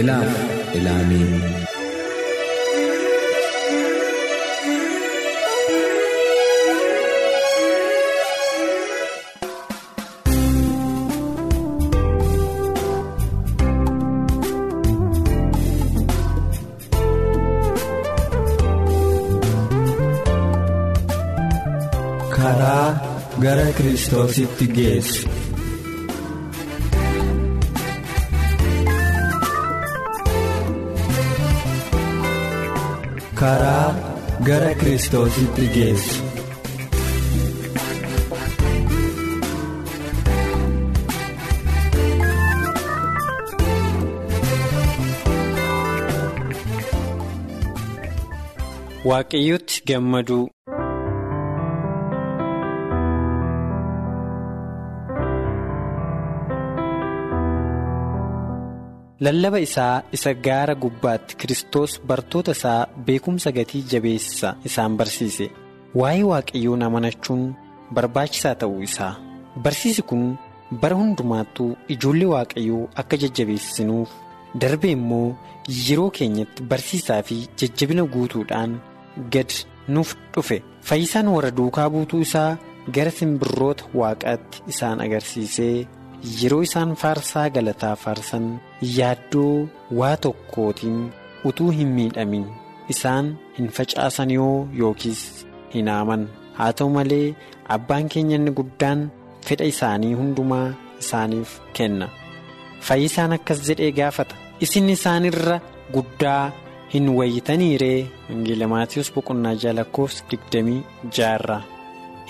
Ilaaf ilaamee karaa gara kiristoositti geessu. Karaa gara kiristoositti geessu. waaqayyotti gammaduu lallaba isaa isa gaara gubbaatti Kiristoos bartoota isaa beekumsa gatii jabeessa isaan barsiise waa'ee waaqayyoon amanachuun barbaachisaa ta'uu isaa barsiisi kun bara hundumaattuu ijoollee waaqayyoo akka jajjabeessinuuf darbe immoo yeroo keenyatti barsiisaa fi jajjabina guutuudhaan gad nuuf dhufe fayyisaan warra duukaa buutuu isaa gara simbirroota waaqaatti isaan agarsiisee. Yeroo isaan faarsaa galataa faarsan yaaddoo waa tokkootiin utuu hin miidhamin isaan hin facaasan yoo yookiis hin haaman haa ta'u malee abbaan keenya inni guddaan fedha isaanii hundumaa isaaniif kenna. Fayyisaan akkas jedhee gaafata. Isin isaanirra guddaa hin wayitaniiree wangeela maatiyoos boqonnaa ja'a lakkoofsa digdamii ja'a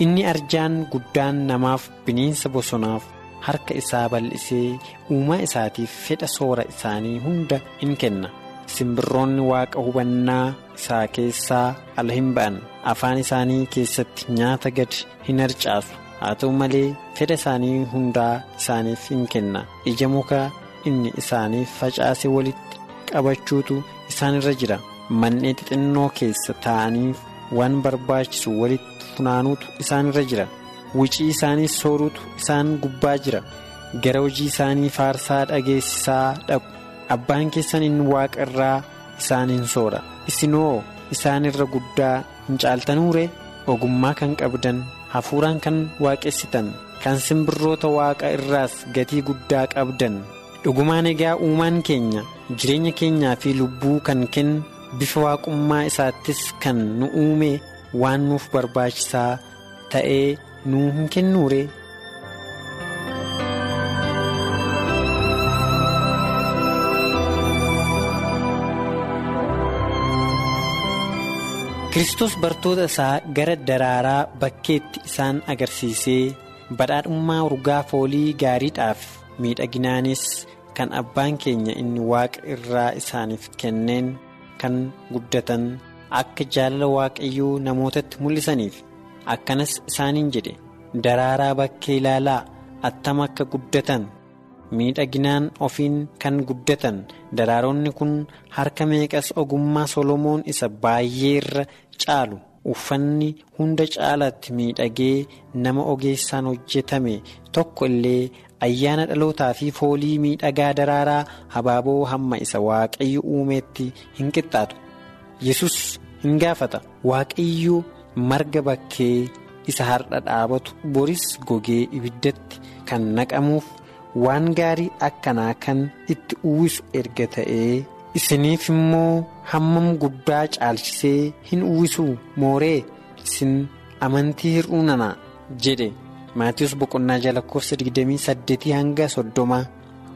inni arjaan guddaan namaaf bineensa bosonaaf. Harka isaa bal'isee uumaa isaatiif fedha soora isaanii hunda in kenna. Simbirroonni waaqa hubannaa isaa keessaa ala hin ba'an. Afaan isaanii keessatti nyaata gad hin harcaasu. Haa ta'u malee fedha isaanii hundaa isaaniif in kenna. Ija muka inni isaaniif facaase walitti qabachuutu isaanirra jira. Manneen xixinnoo keessa taa'aniif waan barbaachisu walitti funaanuutu isaanirra jira. Wicii isaanii sooruutu isaan gubbaa jira. Gara hojii isaanii faarsaa dhageessisaa dhaqu. Abbaan keessan inni waaqa irraa isaan hin soora. Isinoo isaan irra guddaa hin caaltanuure ogummaa kan qabdan hafuuraan kan waaqessitan kan simbirroota waaqa irraas gatii guddaa qabdan. Dhugumaan egaa uumaan keenya jireenya keenyaa fi lubbuu kan kennu bifa waaqummaa isaattis kan nu uume waan nuuf barbaachisaa ta'ee. Nuu hin kennuure. Kiristoos bartoota isaa gara daraaraa bakkeetti isaan agarsiisee badhaadhummaa urgaa foolii gaariidhaaf miidhaginaanis kan abbaan keenya inni waaqa irraa isaaniif kenneen kan guddatan akka jaalala waaqayyoo namootatti mul'isaniif. Akkanas isaaniin jedhe daraaraa bakkee ilaalaa attam akka guddatan miidhaginaan ofiin kan guddatan daraaronni kun harka meeqas ogummaa solomoon isa baay'ee irra caalu uffanni hunda caalaatti miidhagee nama ogeessaan hojjetame tokko illee ayyaana dhalootaa fi foolii miidhagaa daraaraa habaaboo hamma isa waaqayyo uumeetti hin qixxaatu yesus hin gaafata waaqayyo. Marga bakkee isa har'a dhaabatu boris gogee ibiddatti kan naqamuuf waan gaarii akkanaa kan itti uwwisu erga ta'ee isiniif immoo hammam guddaa caalchisee hin uwwisu mooree? Isin amantii hir'uu nanaa? jedhe maatiyoos boqonnaa ja'a lakkoofsa 28 hanga 30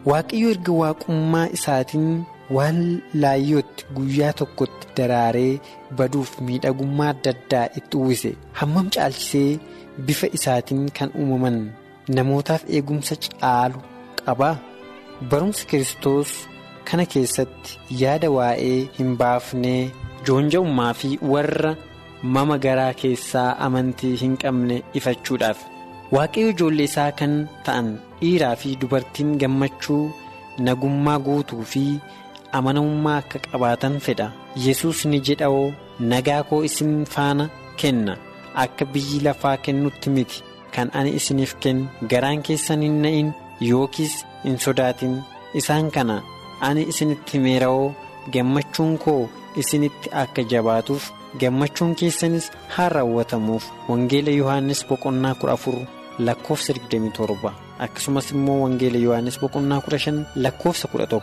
waaqayyo erga waaqummaa isaatiin waan laayyootti guyyaa tokkotti daraaree baduuf miidhagummaa adda addaa itti uwwise. Hammam caalchisee bifa isaatiin kan uumaman namootaaf eegumsa caalu qabaa barumsa kiristoos kana keessatti yaada waa'ee hin baafnee joonja'ummaa fi warra mama garaa keessaa amantii hin qabne ifachuudhaaf. Waaqayyo ijoollee isaa kan ta'an dhiiraa fi dubartiin gammachuu nagummaa guutuu fi amanamummaa akka qabaatan fedha. Yesus ni jedhawoo nagaa koo isin faana kenna. Akka biyyi lafaa kennutti miti. Kan ani isiniif kennu garaan keessan hin na'in yookiis hin sodaatin. Isaan kana ani isinitti himeera'oo gammachuun koo isinitti akka jabaatuuf gammachuun keessanis haa raawwatamuuf. Wangeela yohaannis boqonnaa kudha afur lakkoofsa 27. Akkasumas immoo wangeela yohaannis boqonnaa 15 lakkoofsa 11.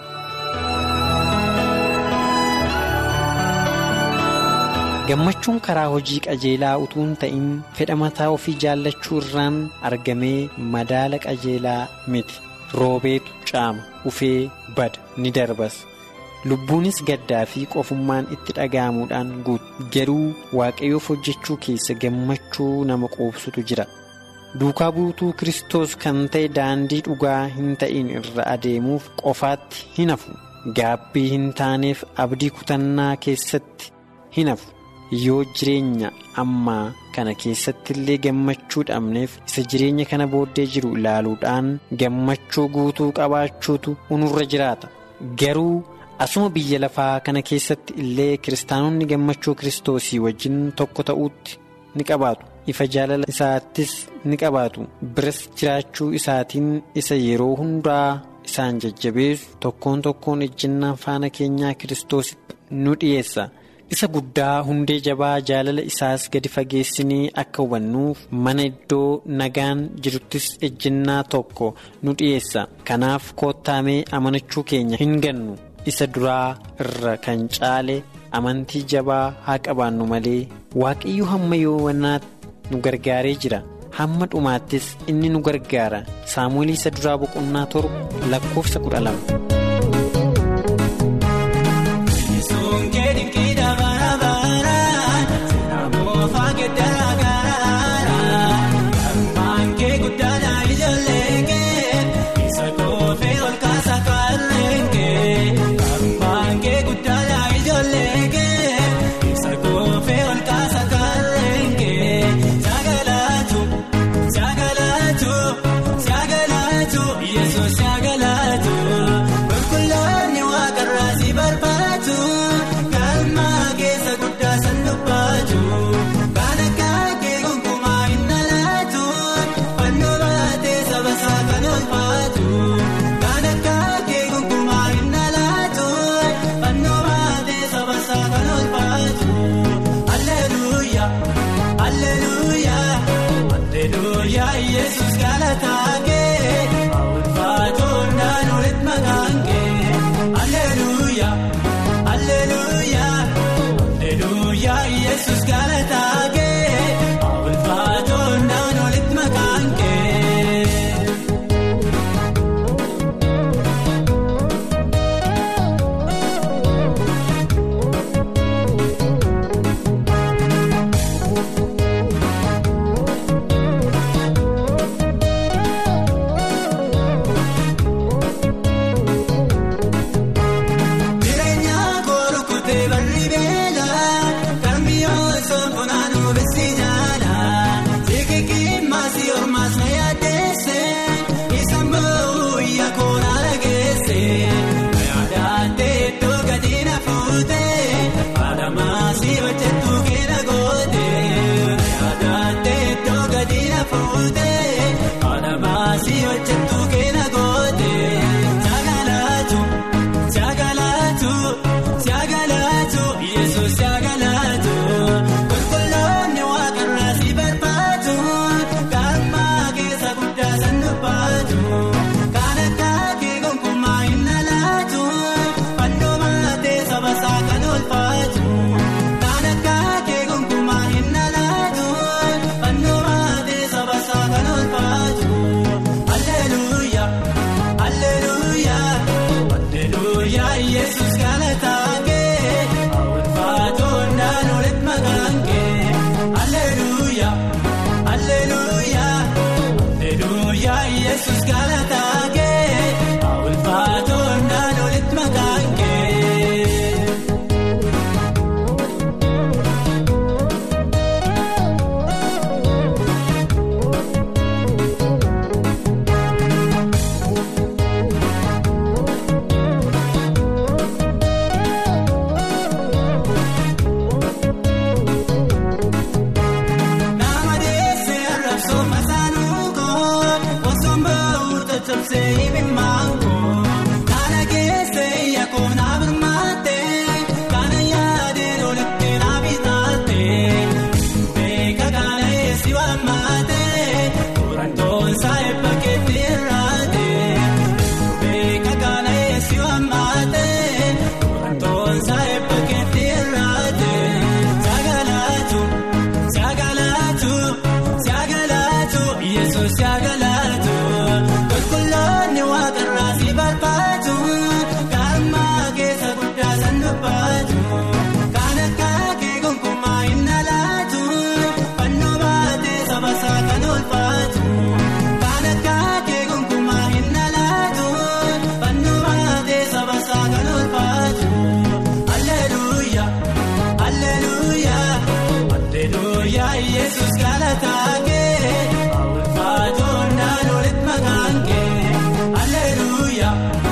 Gammachuun karaa hojii qajeelaa utuu hin ta'in fedha mataa ofii jaallachuu irraan argamee madaala qajeelaa miti. Roobeetu caama ufee bada ni darbas. Lubbuunis gaddaa fi qofummaan itti dhaga'amuudhaan guutu garuu waaqayyoof hojjechuu keessa gammachuu nama quubsutu jira. Duukaa buutuu kristos kan ta'e daandii dhugaa hin ta'in irra adeemuuf qofaatti hin hafu. Gaabbii hin taaneef abdii kutannaa keessatti hin hafu. Yoo jireenya ammaa kana keessatti illee gammachuu dhabneef isa jireenya kana booddee jiru ilaaluudhaan gammachuu guutuu qabaachuutu nurra jiraata. Garuu asuma biyya lafaa kana keessatti illee kiristaanonni gammachuu kiristoosii wajjin tokko ta'uutti ni qabaatu. Ifa jaalala isaattis ni qabaatu. Biras jiraachuu isaatiin isa yeroo hundaa isaan jajjabeessu tokkoon tokkoon ejjennaa faana keenyaa kiristoositti nu dhiyeessa. Isa guddaa hundee jabaa jaalala isaas gadi fageessinii akka hubannuuf mana iddoo nagaan jiruttis ejjennaa tokko nu dhiyeessa. Kanaaf koottaamee amanachuu keenya hin gannu. Isa duraa irra kan caale amantii jabaa haa qabaannu malee waaqayyo hamma yoowwannaatti nu gargaaree jira. Hamma dhumaattis inni nu gargaara. Saamu'eel isa duraa boqonnaa torba lakkoofsa kudha lama. Música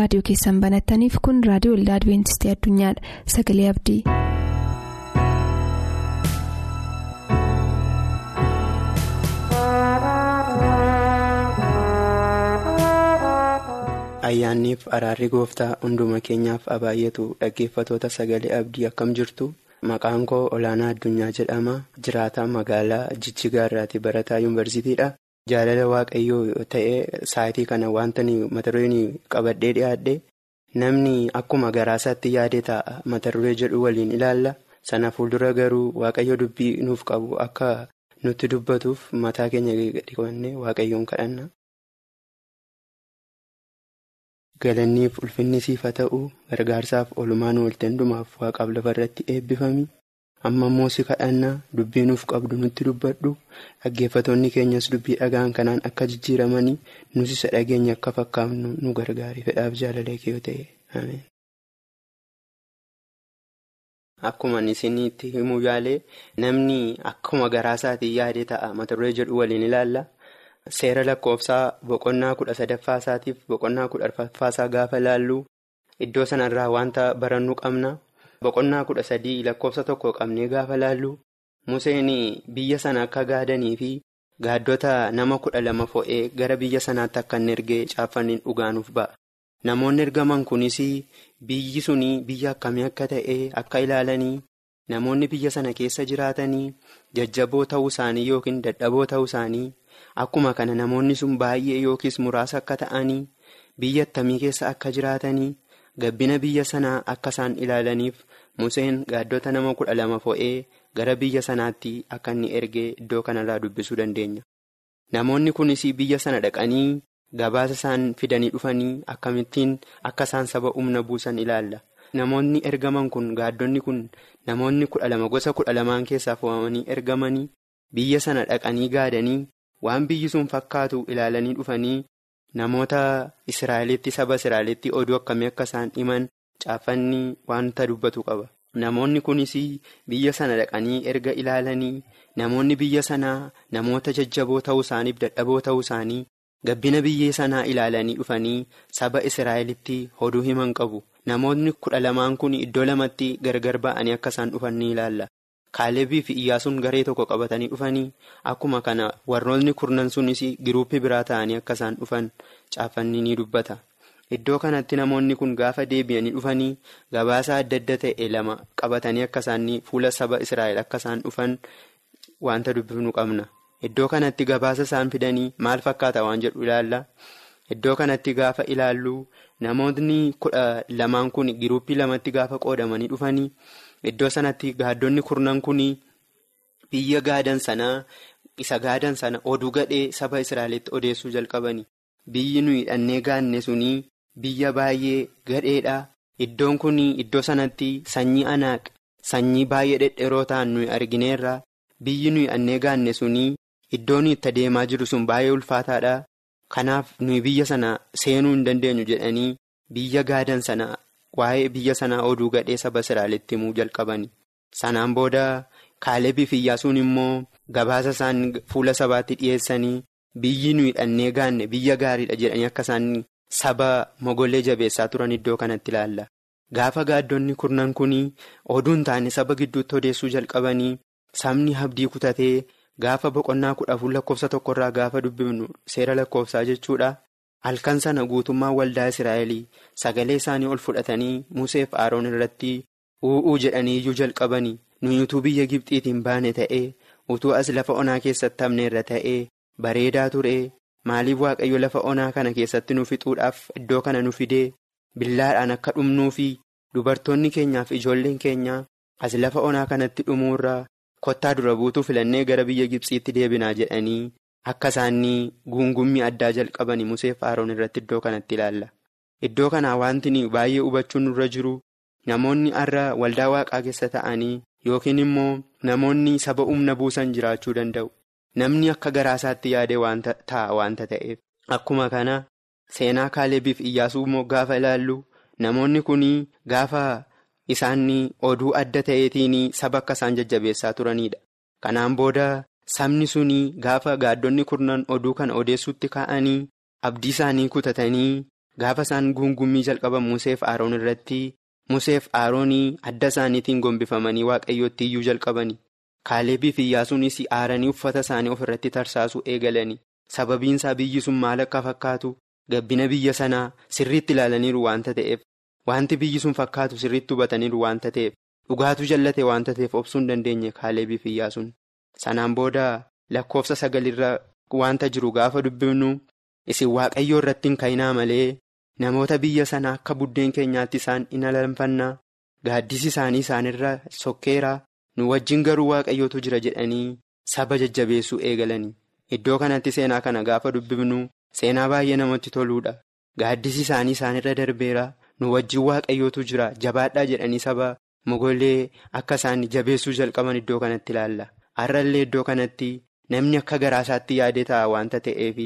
raadiyoo keessan banattaniif kun raadiyoo olda adibeentistii addunyaadha sagalee abdii. ayyaanniif araarri gooftaa hunduma keenyaaf abaay'atu dhaggeeffatoota sagalee abdii akkam jirtu? Maqaan koo olaanaa addunyaa jedhama. Jiraata magaalaa jijjigaa irraati barataa yuunivarsiitiidha. jaalala waaqayyoo ta'ee saayitii kana wanta mata dureen qabadhee dhiyaadhee namni akkuma garaasaatti yaadee taa'a mata duree jedhu waliin ilaalla sana fuuldura garuu waaqayyo dubbii nuuf qabu akka nutti dubbatuuf mataa keenya dhiqannee waaqayyoon kadhanna. galanniif ulfinni siifa ta'u gargaarsaaf olumaan waltandumaaf waaqaaf lafa irratti eebbifami. Amma immoo si kadhanna dubbii nuuf qabdu nutti dubbadhu dhaggeeffatoonni keenyas dubbii dhagaan kanaan akka jijjiiramanii nus isa dhageenya akka fakkaafnu nu gargaari fedhaaf jaalala kee yoo ta'e ameen. Akkuma isinitti himuu yaalee namni akkuma garaa isaatiin yaade ta'a mata duree jedhu waliin ilaalla. Seera lakkoofsaa boqonnaa kudha sadaffaa isaatiif boqonnaa kudha arfaffaa isaa gaafa ilaallu iddoo sanarraa wanta barannuu qabna. Boqonnaa kudha sadii lakkoofsa tokko qabnee gaafa ilaallu Museen biyya sana akka gaadanii fi gaaddota nama kudha lama fo'ee gara biyya sanaatti akka inni ergee caaffanniin dhugaanuuf ba'a. Namoonni ergaman kunis biyyi suni biyya akkamii akka ta'e akka ilaalanii namoonni biyya sana keessa jiraatanii jajjaboo ta'uu isaanii yookiin dadhaboo ta'uu isaanii akkuma kana namoonni sun baay'ee yookiis muraasa akka ta'anii biyya attamii keessa akka jiraatanii gabbina biyya sanaa akka isaan ilaalaniif Museen gaaddota nama kudha lama fo'ee gara biyya sanaatti akka inni ergee iddoo kanarraa dubbisuu dandeenya. Namoonni kunis biyya sana dhaqanii. Gabaasa isaan fidanii dhufanii akkamittiin akka isaan saba humna buusan ilaalla. Namoonni ergaman kun gaaddonni kun namoonni kudha lama gosa kudha lamaan keessaa fo'amanii ergamanii biyya sana dhaqanii gaadanii waan biyyi sun fakkaatu ilaalanii dhufanii namoota Israa'elitti saba Israa'elitti oduu akkamii akka isaan himan caaffanni wanta dubbatu qaba. Namoonni kunis biyya sana dhaqanii erga ilaalanii namoonni biyya sanaa namoota jajjaboo ta'uu isaaniif dadhaboo ta'uu isaanii. Gabbina biyya sanaa ilaalanii dhufanii saba Israa'elitti oduu himan qabu. Namoonni kudha lamaan kun iddoo lamatti gargar ba'anii akka isaan dhufan ni ilaalla. Kaalebii fi Iyyaasuun garee tokko qabatanii dhufanii akkuma kana warroonni kurnan sunis giruuppii biraa ta'anii akka isaan dhufan caaffanni ni dubbata. Iddoo kanatti namoonni kun gaafa deebi'anii dhufanii gabaasa adda adda ta'e lama qabatanii akka isaan fuula saba Israa'el akka isaan dhufan wanta dubbifnu qabna. Iddoo kanatti gabaasa isaan fidanii maal fakkaata waan jedhu ilaalla. Iddoo kanatti gaafa ilaallu namoonni kudha lamaan kun giruuppii lamatti gaafa qoodamanii dhufanii iddoo sanatti gaaddonni kurnan kun biyya gaadan sanaa isa gaadan sana oduu gadhee saba Israa'elitti odeessuu jalqabani. Biyyi nuyi dhannee gaanne sunii biyya baay'ee gadheedha. Iddoon kun iddoo sanatti sanyii anaaq sanyii baay'ee dhedheeroo ta'an nuyi argineerra. Biyyi nuyi dhannee gaanne sunii. Iddoon itti adeemaa jiru sun baay'ee ulfaataadha. Kanaaf nuyi biyya sana seenuu hin dandeenyu jedhanii biyya gaadan sana waa'ee biyya sanaa oduu gadhee saba Israa'elitti himuu jalqabani. Sanaan booda Kaalebii fi Iyyaasuun immoo gabaasa isaan fuula sabaatti dhiyeessanii biyyi nuyi dhannee gaanne biyya gaariidha jedhanii akka isaan saba mogollee jabeessaa turan iddoo kanatti ilaalla. Gaafa gaaddonni kurnan kun oduu hin taane saba gidduutti odeessuu jalqabanii sabni abdii kutatee. Gaafa boqonnaa kudha afur lakkoofsa tokkorraa gaafa dubbifnu seera lakkoofsaa jechuudha. Halkan sana guutummaa waldaa Israa'el sagalee isaanii ol fudhatanii Museef Aroon irratti u'uu jedhanii iyyuu jalqabanii nuyi utuu biyya Gibxiitiin baane ta'ee utuu as lafa onaa keessatti hafneerra ta'ee bareedaa ture maaliif waaqayyo lafa onaa kana keessatti nu fixuudhaaf iddoo kana nu fidee billaadhaan akka dhumnuu fi dubartoonni keenyaaf ijoolleen keenya as lafa onaa kanatti dhumuurraa. Kottaa dura buutuu filannee gara biyya Gibsiitti deebinaa jedhanii akka isaanii guungummii addaa jalqabanii Museef Aroon irratti iddoo kanatti ilaalla. Iddoo kanaa wanti baay'ee hubachuun nurra jiru namoonni har'a waldaa waaqaa keessa ta'anii yookiin immoo namoonni saba humna buusan jiraachuu danda'u. Namni akka garaasaatti yaade wanta ta'a wanta ta'eef. Akkuma kana seenaa Kaalebiif Iyyaasuu immoo gaafa ilaallu namoonni kun gaafa. Isaan oduu adda ta'eetiin saba akka isaan jajjabeessaa turanidha. Kanaan booda sabni suni gaafa gaaddonni kurnan oduu kana odeessuutti ka'anii abdii isaanii kutatanii gaafa isaan guungummii jalqaban Museef Aroon irratti Museef Aroonii adda isaaniitiin gombifamanii waaqayyootti iyyuu jalqabani. Kaalebii fi Iyyaasuunis aaranii uffata isaanii ofirratti tarsaasuu eegalani. Sababiinsaa biyyi sun maal akka fakkaatu gabbina biyya sanaa sirriitti ilaalaniiru waanta ta'eef. Wanti biyyi sun fakkaatu sirriitti hubataniiru waanta ta'eef dhugaatuu jallate waanta ta'eef obsuu hin dandeenye Kaalebii fi Iyyaasuun. Sanaan booda lakkoofsa sagalirra wanta jiru gaafa dubbifnu isin waaqayyoo irratti hin ka'inaa malee namoota biyya sanaa akka buddeen keenyaatti isaan in alanfannaa gaaddisi isaanii isaanirra sokkeera nu wajjin garuu waaqayyootu jira jedhanii saba jajjabeessuu eegalanii. Iddoo kanatti seenaa kana gaafa dubbifnu seenaa baay'ee namatti toluudha. Gaaddisi isaanii isaanirra darbeera. Nu wajjin waaqayyootu jira jabaadhaa jedhanii saba mogollee akka isaan jabeessuu jalqaban iddoo kanatti ilaalla. Har'allee iddoo kanatti namni akka garaasaatti yaadee ta'a waanta ta'eef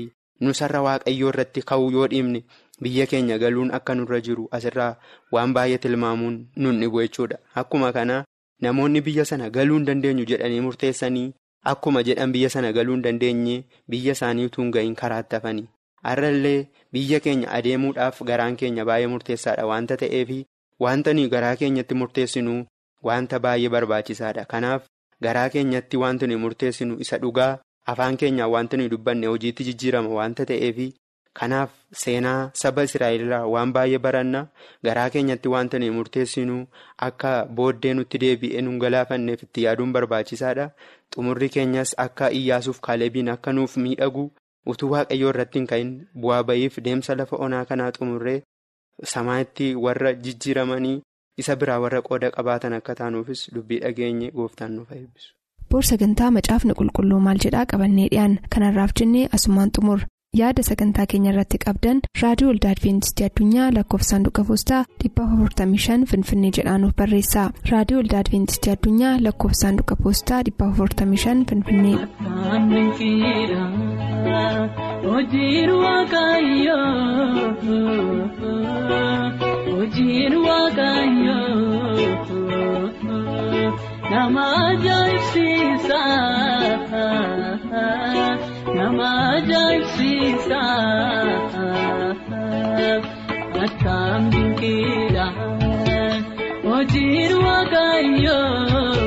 nusarra waaqayyoo irratti ka'uu yoo dhiibne biyya keenya galuun akka nurra jiru asirraa waan baay'ee tilmaamuun nun dhibu jechuudha. Akkuma kana namoonni biyya sana galuu hin dandeenyu jedhanii murteessanii akkuma jedhan biyya sana galuu hin dandeenye biyya isaanii utuu hin ga'iin karaatti hafanii har'allee biyya keenya adeemuudhaaf garaan keenya baay'ee murteessaadha. Waanta ta'eef wanta nuyi garaa keenyatti murteessinu wanta baay'ee barbaachisaadha. Kanaaf garaa keenyatti wanti nuyi murteessinu isa dhugaa afaan keenyaan wanti nuyi dubbanne hojiitti jijjiirama. Waanta ta'eef kanaaf seenaa saba israa'elirraa waan baay'ee baranna garaa keenyatti wanta nuyi murteessinu akka booddee nutti deebi'ee nu galaafanneef itti yaaduun barbaachisaadha. Xumurri keenyas akka iyyaasuuf kaalebiin akka nuuf miidhagu utuu waaqayyoo irratti hin ka'in bu'aa ba'iif deemsa lafa onaa kanaa xumurree samaatti warra jijjiiramanii isa biraa warra qooda qabaatan akka taanuufis dubbii dhageenye gooftaan nuuf eebbisu. boor sagantaa macaafni qulqulluu maal jedhaa qabannee dhiyaan kanarraaf jennee asumaan xumur yaada sagantaa keenya irratti qabdan raadiyoo waldaa adventistii addunyaa lakkoofsaanduqa poostaa 455 finfinnee jedhaanuf barreessa raadiyoo waldaa adventistii addunyaa lakkoofsaanduqa poostaa 455 finfinnee. Nama ajaa'ibsiisa nama ajaa'ibsiisa akkam dinqiidha hojiin waaqayyoo